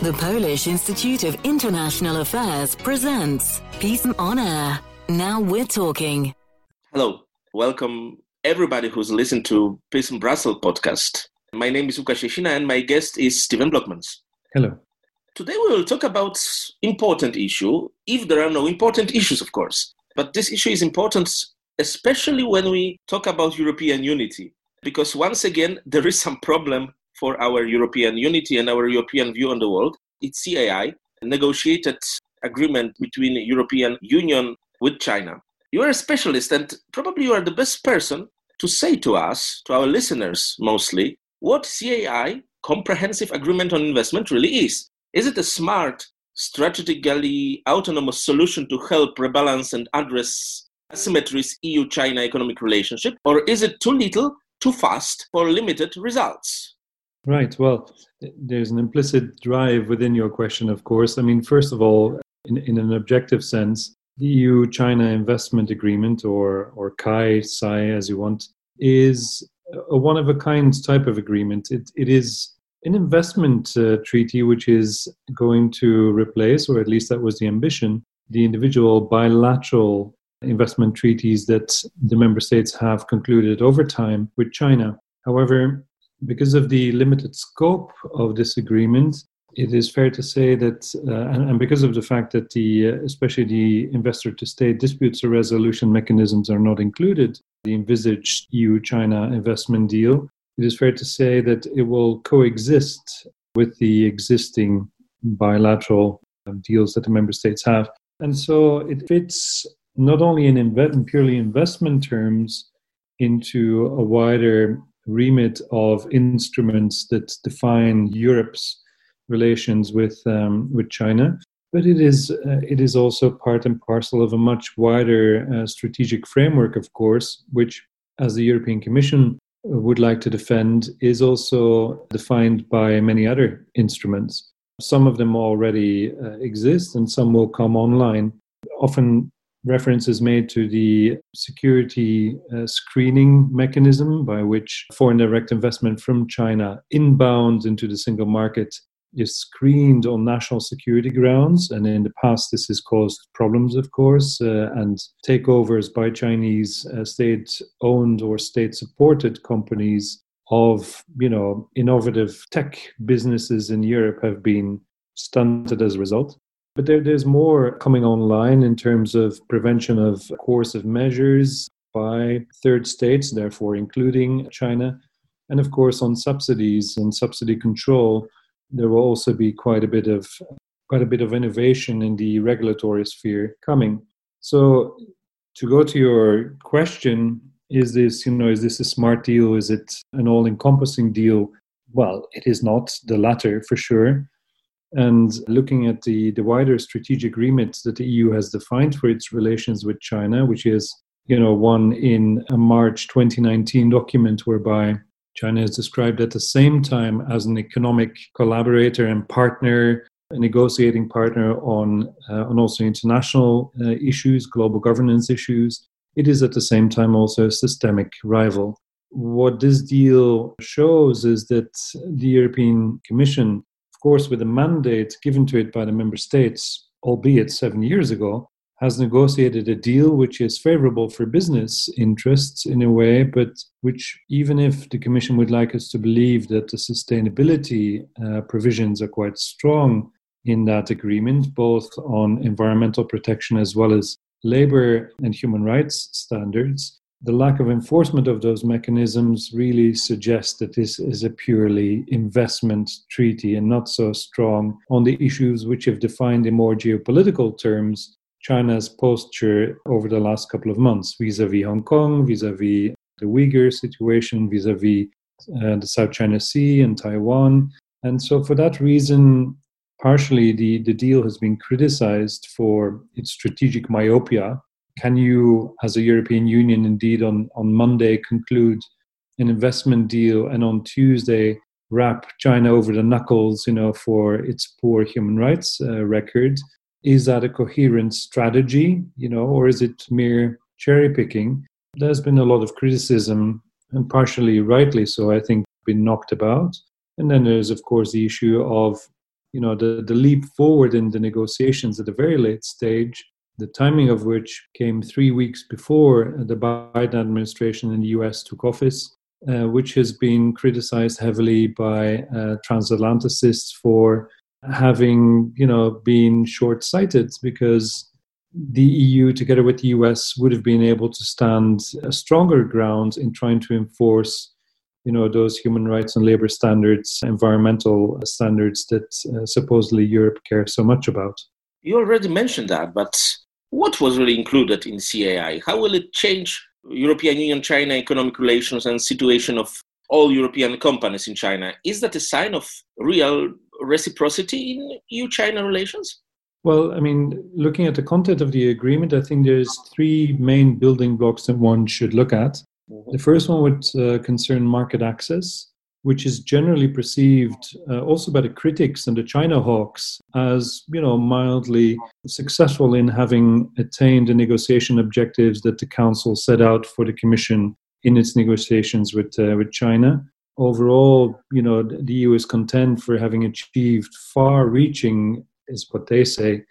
The Polish Institute of International Affairs presents Peace on Air. Now we're talking. Hello, welcome everybody who's listened to Peace in Brussels podcast. My name is Łukasz Jasina and my guest is Steven Blockmans. Hello. Today we will talk about important issue, if there are no important issues, of course. But this issue is important, especially when we talk about European unity, because once again there is some problem for our European unity and our European view on the world. It's CAI, a negotiated agreement between European Union with China. You are a specialist and probably you are the best person to say to us, to our listeners mostly, what CAI, Comprehensive Agreement on Investment, really is. Is it a smart, strategically autonomous solution to help rebalance and address asymmetries EU China economic relationship, or is it too little, too fast for limited results? Right. Well, there's an implicit drive within your question, of course. I mean, first of all, in, in an objective sense, the EU China Investment Agreement, or, or CAI, SAI, as you want, is a one of a kind type of agreement. It, it is an investment uh, treaty which is going to replace, or at least that was the ambition, the individual bilateral investment treaties that the member states have concluded over time with China. However, because of the limited scope of this agreement, it is fair to say that, uh, and, and, because of the fact that the, uh, especially the investor to state disputes resolution mechanisms are not included, the envisaged EU China investment deal, it is fair to say that it will coexist with the existing bilateral um, deals that the member states have. And so it fits not only in, in purely investment terms into a wider remit of instruments that define Europe's relations with um, with China, but it is uh, it is also part and parcel of a much wider uh, strategic framework, of course, which, as the European Commission would like to defend, is also defined by many other instruments. Some of them already uh, exist, and some will come online. Often reference is made to the security uh, screening mechanism by which foreign direct investment from China inbound into the single market is screened on national security grounds. And in the past, this has caused problems, of course, uh, and takeovers by Chinese uh, state owned or state supported companies of you know innovative tech businesses in Europe have been stunted as a result. But there, there's more coming online in terms of prevention of coercive measures by third states, therefore including China. And of course, on subsidies and subsidy control, there will also be quite a bit of quite a bit of innovation in the regulatory sphere coming. So, to go to your question, is this you know is this a smart deal? Is it an all-encompassing deal? Well, it is not the latter for sure. And looking at the, the wider strategic remit that the EU has defined for its relations with China, which is, you know, one in a March 2019 document whereby China is described at the same time as an economic collaborator and partner, a negotiating partner on, uh, on also international uh, issues, global governance issues. It is at the same time also a systemic rival. What this deal shows is that the European Commission of course, with a mandate given to it by the member states, albeit seven years ago, has negotiated a deal which is favorable for business interests in a way, but which, even if the Commission would like us to believe that the sustainability uh, provisions are quite strong in that agreement, both on environmental protection as well as labor and human rights standards, the lack of enforcement of those mechanisms really suggests that this is a purely investment treaty and not so strong on the issues which have defined in more geopolitical terms China's posture over the last couple of months vis a vis Hong Kong, vis a vis the Uyghur situation, vis a vis the South China Sea and Taiwan. And so, for that reason, partially the, the deal has been criticized for its strategic myopia can you, as a European Union, indeed on, on Monday conclude an investment deal and on Tuesday wrap China over the knuckles, you know, for its poor human rights uh, record? Is that a coherent strategy, you know, or is it mere cherry picking? There's been a lot of criticism, and partially rightly so, I think, been knocked about. And then there's, of course, the issue of you know, the, the leap forward in the negotiations at a very late stage, the timing of which came three weeks before the Biden administration in the US took office, uh, which has been criticized heavily by uh, transatlanticists for having, you know, been short-sighted because the EU, together with the US, would have been able to stand a stronger ground in trying to enforce you know those human rights and labor standards environmental standards that uh, supposedly europe cares so much about. You already mentioned that but what was really included in cai how will it change european union china economic relations and situation of all european companies in china is that a sign of real reciprocity in eu china relations well, I mean, looking at the content of the agreement, I think there's three main building blocks that one should look at. Mm-hmm. The first one would uh, concern market access, which is generally perceived uh, also by the critics and the China hawks as, you know, mildly successful in having attained the negotiation objectives that the Council set out for the Commission in its negotiations with uh, with China. Overall, you know, the EU is content for having achieved far-reaching, is what they say,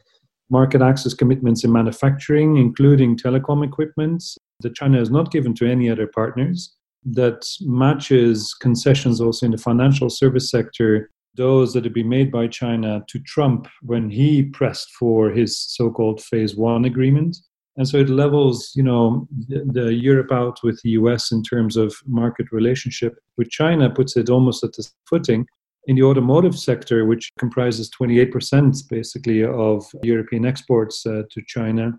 market access commitments in manufacturing, including telecom equipment, that China has not given to any other partners, that matches concessions also in the financial service sector, those that have been made by China to Trump when he pressed for his so called phase one agreement. And so it levels, you know, the, the Europe out with the US in terms of market relationship. With China, puts it almost at the footing in the automotive sector, which comprises 28% basically of European exports uh, to China,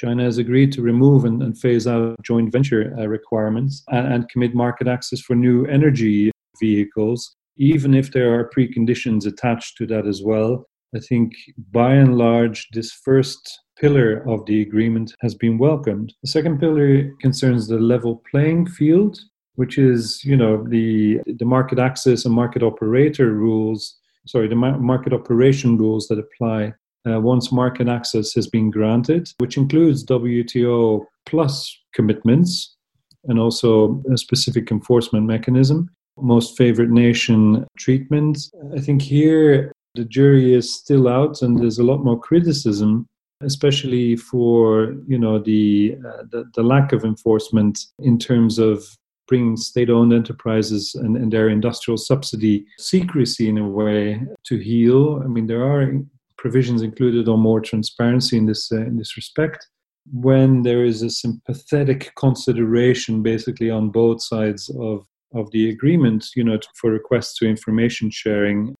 China has agreed to remove and, and phase out joint venture uh, requirements and, and commit market access for new energy vehicles, even if there are preconditions attached to that as well. I think by and large, this first pillar of the agreement has been welcomed. The second pillar concerns the level playing field, which is, you know, the the market access and market operator rules. Sorry, the market operation rules that apply uh, once market access has been granted, which includes WTO plus commitments and also a specific enforcement mechanism. Most favored nation treatment. I think here the jury is still out, and there's a lot more criticism, especially for you know the uh, the, the lack of enforcement in terms of bringing state-owned enterprises and, and, their industrial subsidy secrecy in a way to heel. I mean, there are provisions included on more transparency in this uh, in this respect. When there is a sympathetic consideration, basically on both sides of of the agreement, you know, for requests to information sharing,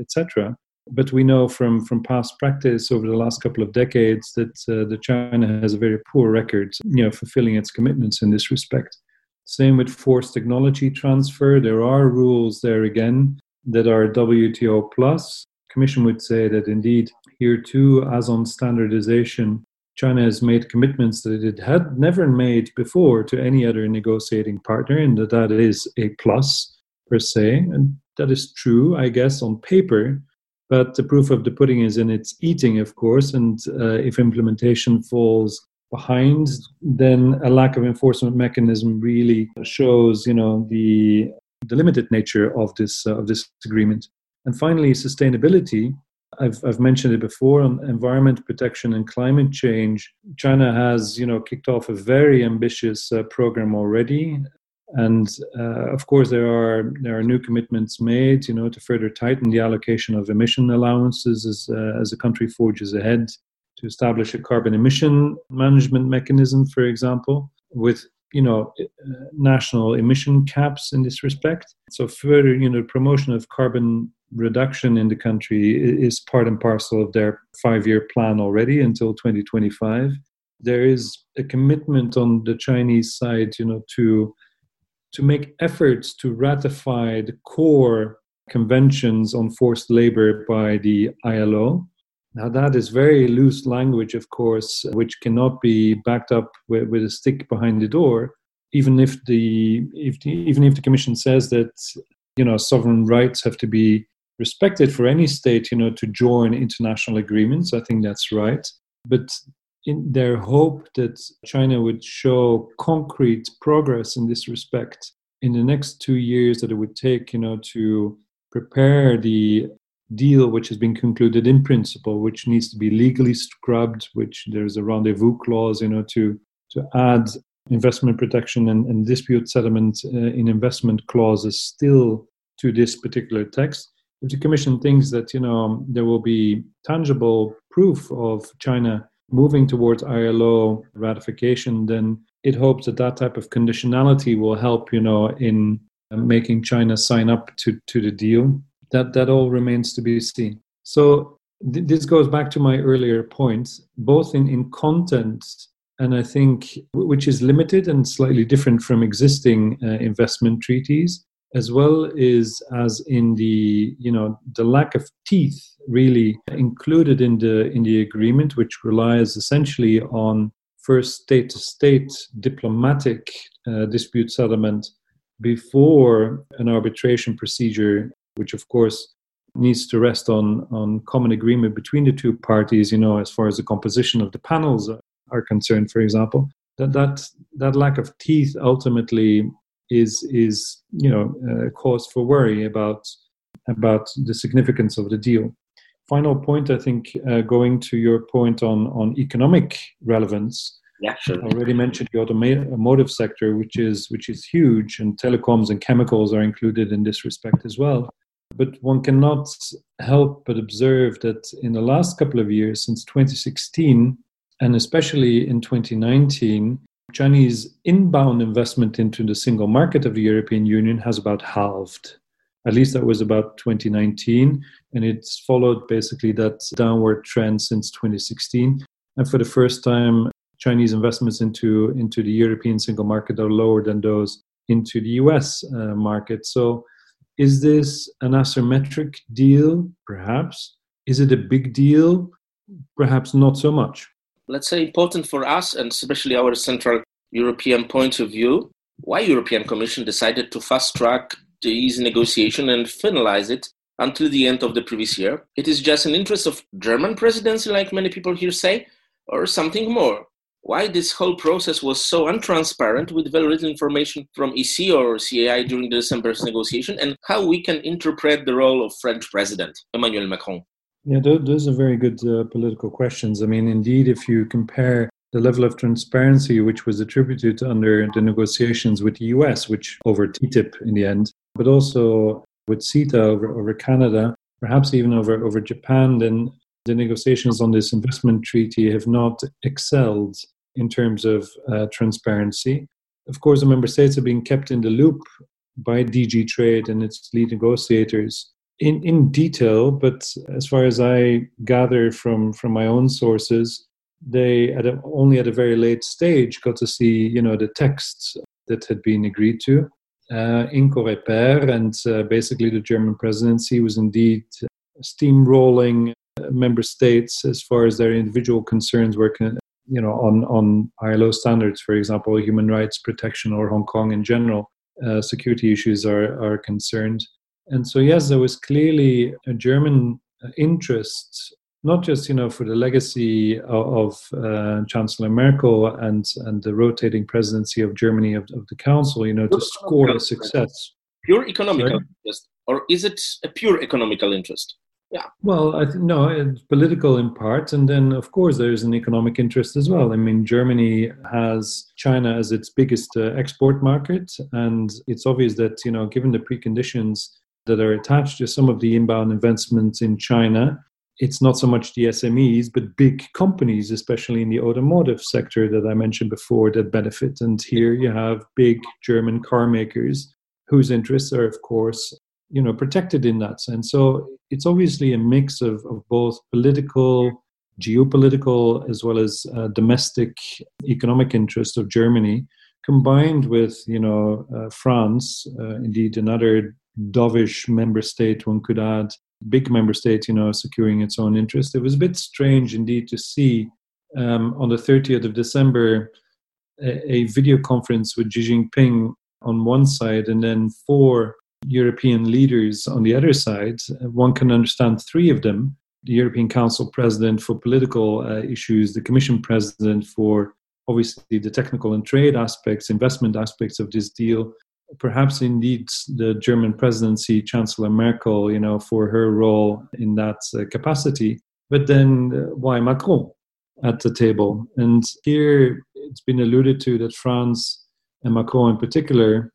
etc. But we know from from past practice over the last couple of decades that uh, the China has a very poor record, you know, fulfilling its commitments in this respect. Same with forced technology transfer. There are rules there again that are WTO plus, Commission would say that indeed, here too, as on standardization, China has made commitments that it had never made before to any other negotiating partner, and that that is a plus per se. And that is true, I guess, on paper. But the proof of the pudding is in its eating, of course. And uh, if implementation falls behind, then a lack of enforcement mechanism really shows, you know, the the limited nature of this uh, of this agreement. And finally, sustainability. I've, I've mentioned it before on environment protection and climate change. China has, you know, kicked off a very ambitious uh, program already, and uh, of course there are there are new commitments made, you know, to further tighten the allocation of emission allowances as uh, as the country forges ahead to establish a carbon emission management mechanism, for example, with you know uh, national emission caps in this respect. So further, you know, promotion of carbon reduction in the country is part and parcel of their five-year plan already until 2025. There is a commitment on the Chinese side, you know, to to make efforts to ratify the core conventions on forced labor by the ILO. Now, that is very loose language, of course, which cannot be backed up with, with a stick behind the door. Even if the, if the even if the Commission says that you know sovereign rights have to be respected for any state, you know, to join international agreements. I think that's right. But in their hope that China would show concrete progress in this respect in the next two years that it would take, you know, to prepare the deal which has been concluded in principle, which needs to be legally scrubbed, which there's a rendezvous clause, you know, to to add investment protection and, and dispute settlement uh, in investment clauses still to this particular text. If the Commission thinks that you know there will be tangible proof of China moving towards ILO ratification, then it hopes that that type of conditionality will help you know in making China sign up to, to the deal. That that all remains to be seen. So th- this goes back to my earlier point, both in, in content and I think which is limited and slightly different from existing uh, investment treaties, as well is as in the you know the lack of teeth really included in the in the agreement, which relies essentially on first state to state diplomatic uh, dispute settlement before an arbitration procedure, which of course needs to rest on on common agreement between the two parties you know as far as the composition of the panels are concerned, for example, that that that lack of teeth ultimately is is you know a cause for worry about about the significance of the deal. Final point, I think, uh, going to your point on on economic relevance. Yeah, sure. I already mentioned the automotive sector, which is which is huge, and telecoms and chemicals are included in this respect as well. But one cannot help but observe that in the last couple of years, since 2016, and especially in 2019, Chinese inbound investment into the single market of the European Union has about halved. At least that was about 2019, and it's followed basically that downward trend since 2016. And for the first time, Chinese investments into, into the European single market are lower than those into the US uh, market. So, is this an asymmetric deal? Perhaps. Is it a big deal? Perhaps not so much let's say, important for us and especially our Central European point of view, why European Commission decided to fast track these negotiation and finalize it until the end of the previous year. It is just an interest of German presidency, like many people here say, or something more. Why this whole process was so untransparent with very little information from EC or CAI during the December's negotiation, and how we can interpret the role of French President Emmanuel Macron. Yeah, those are very good uh, political questions. I mean, indeed, if you compare the level of transparency which was attributed under the negotiations with the US, which over TTIP in the end, but also with CETA over, over Canada, perhaps even over, over Japan, then the negotiations on this investment treaty have not excelled in terms of uh, transparency. Of course, the member states are being kept in the loop by DG Trade and its lead negotiators in, in detail, but as far as I gather from, from my own sources, they at a, only at a very late stage got to see you know the texts that had been agreed to uh, in Coreper, and uh, basically the German presidency was indeed steamrolling member states as far as their individual concerns were you know on on ILO standards, for example, human rights protection or Hong Kong in general. Uh, security issues are, are concerned. And so, yes, there was clearly a German uh, interest, not just you know for the legacy of, of uh, Chancellor Merkel and and the rotating presidency of Germany of, of the Council, you know, to score a success. Pure economical Sorry? interest, or is it a pure economical interest? Yeah. Well, I think no, it's political in part, and then of course there's an economic interest as well. I mean, Germany has China as its biggest uh, export market, and it's obvious that you know, given the preconditions that are attached to some of the inbound investments in China. It's not so much the SMEs, but big companies, especially in the automotive sector that I mentioned before, that benefit. And here you have big German car makers whose interests are, of course, you know, protected in that sense. So it's obviously a mix of, of both political, geopolitical, as well as uh, domestic economic interest of Germany, combined with, you know, uh, France, uh, indeed another dovish member state, one could add, big member state, you know, securing its own interest. It was a bit strange indeed to see um, on the 30th of December a, a, video conference with Xi Jinping on one side and then four European leaders on the other side. One can understand three of them the European Council president for political uh, issues, the Commission president for obviously the technical and trade aspects, investment aspects of this deal, perhaps indeed the German presidency, Chancellor Merkel, you know, for her role in that uh, capacity. But then uh, why Macron at the table? And here it's been alluded to that France and Macron in particular,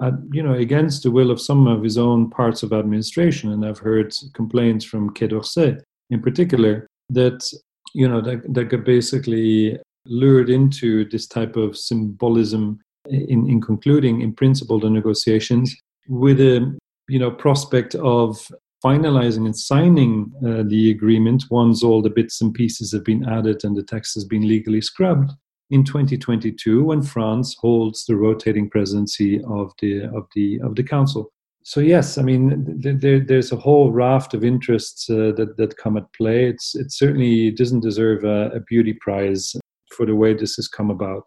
uh, you know, against the will of some of his own parts of administration, and I've heard complaints from Quai d'Orsay in particular that you know that, that got basically lured into this type of symbolism in, in concluding in principle the negotiations with a you know prospect of finalizing and signing uh, the agreement once all the bits and pieces have been added and the text has been legally scrubbed in 2022 when France holds the rotating presidency of the of the of the council so yes, I mean there, there's a whole raft of interests uh, that that come at play. It's it certainly doesn't deserve a, a, beauty prize for the way this has come about.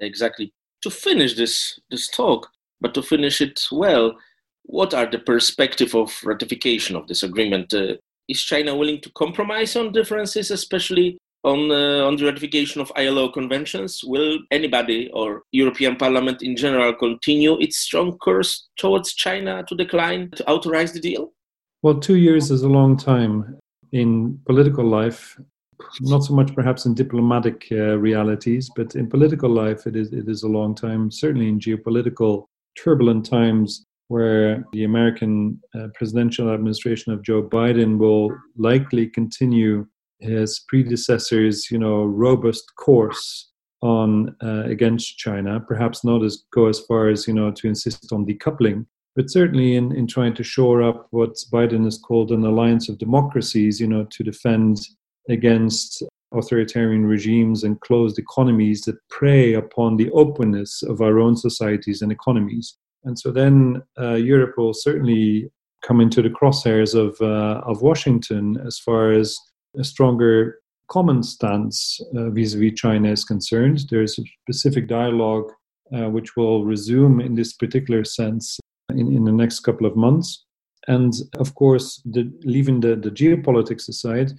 Exactly. To finish this this talk, but to finish it well, what are the perspective of ratification of this agreement? Uh, is China willing to compromise on differences, especially on, uh, on the ratification of ILO conventions? Will anybody or European Parliament in general continue its strong course towards China to decline to authorize the deal? Well, two years is a long time in political life. Not so much perhaps in diplomatic uh, realities, but in political life, it is it is a long time. Certainly in geopolitical turbulent times, where the American uh, presidential administration of Joe Biden will likely continue his predecessor's, you know, robust course on uh, against China. Perhaps not as go as far as you know to insist on decoupling, but certainly in, in trying to shore up what Biden has called an alliance of democracies, you know, to defend against authoritarian regimes and closed economies that prey upon the openness of our own societies and economies. And so then uh, Europe will certainly come into the crosshairs of uh, of Washington as far as a stronger common stance uh, vis-a-vis China is concerned. There is a specific dialogue uh, which will resume in this particular sense in, in the next couple of months. And of course, the, leaving the, the geopolitics aside,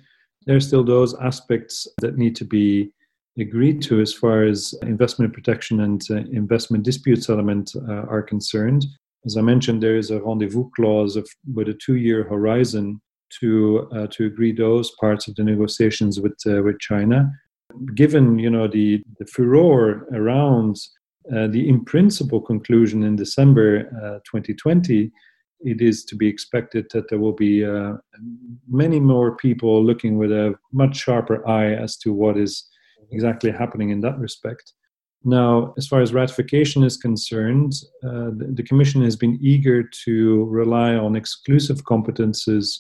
there are still those aspects that need to be agreed to as far as investment protection and uh, investment dispute settlement uh, are concerned. As I mentioned, there is a rendezvous clause of, with a two year horizon to uh, to agree those parts of the negotiations with uh, with China. Given you know the the furor around uh, the in principle conclusion in December 2020, uh, it is to be expected that there will be uh, many more people looking with a much sharper eye as to what is exactly happening in that respect. Now, as far as ratification is concerned, uh, the, the, Commission has been eager to rely on exclusive competences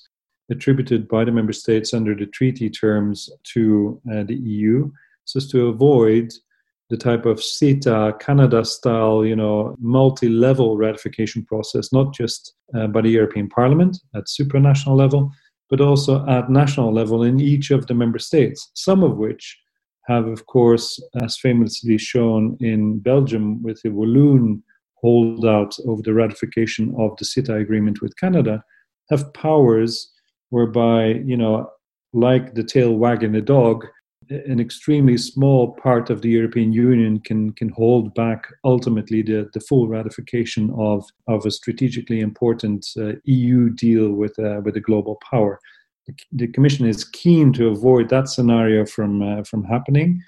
attributed by the member states under the treaty terms to uh, the EU, so as to avoid the type of CETA, Canada style, you know, multi level ratification process, not just uh, by the European Parliament at supranational level, but also at national level in each of the member states, some of which have, of course, as famously shown in Belgium with the Walloon holdout over the ratification of the CETA agreement with Canada, have powers whereby, you know, like the tail wagging the dog, an extremely small part of the European Union can can hold back ultimately the, the full ratification of, of a strategically important uh, EU deal with uh, with a global power. The, the, Commission is keen to avoid that scenario from uh, from happening,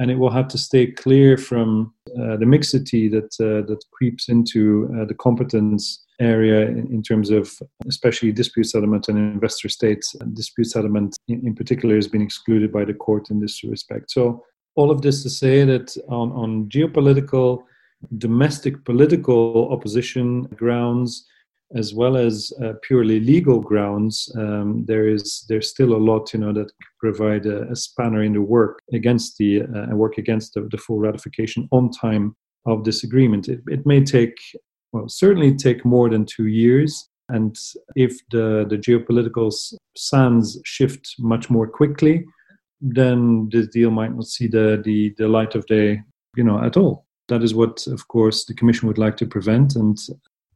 and it will have to stay clear from uh, the mixity that uh, that creeps into uh, the competence area in, in, terms of especially dispute settlement and investor states. Dispute settlement, in, in, particular, has been excluded by the court in this respect. So, all of this to say that on, on geopolitical, domestic political opposition grounds, as well as uh, purely legal grounds, um, there is there's still a lot you know that provide a, a spanner in the work against the uh, work against the, the, full ratification on time of this agreement. It, it may take well, certainly take more than two years. And if the, the geopolitical sands shift much more quickly, then this deal might not see the, the, the light of day, you know, at all. That is what, of course, the Commission would like to prevent. And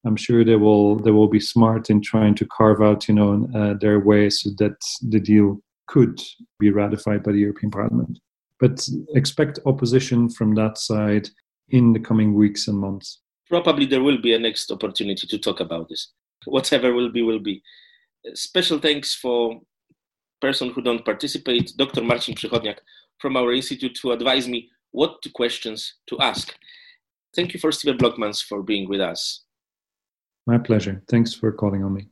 I'm sure they will they will be smart in trying to carve out, you know, uh, their way so that the deal could be ratified by the European Parliament. But expect opposition from that side in the coming weeks and months. probably there will be a next opportunity to talk about this. Whatever will be, will be. Special thanks for person who don't participate, Dr. Marcin Przychodniak from our institute to advise me what questions to ask. Thank you for Steven Blockmans for being with us. My pleasure. Thanks for calling on me.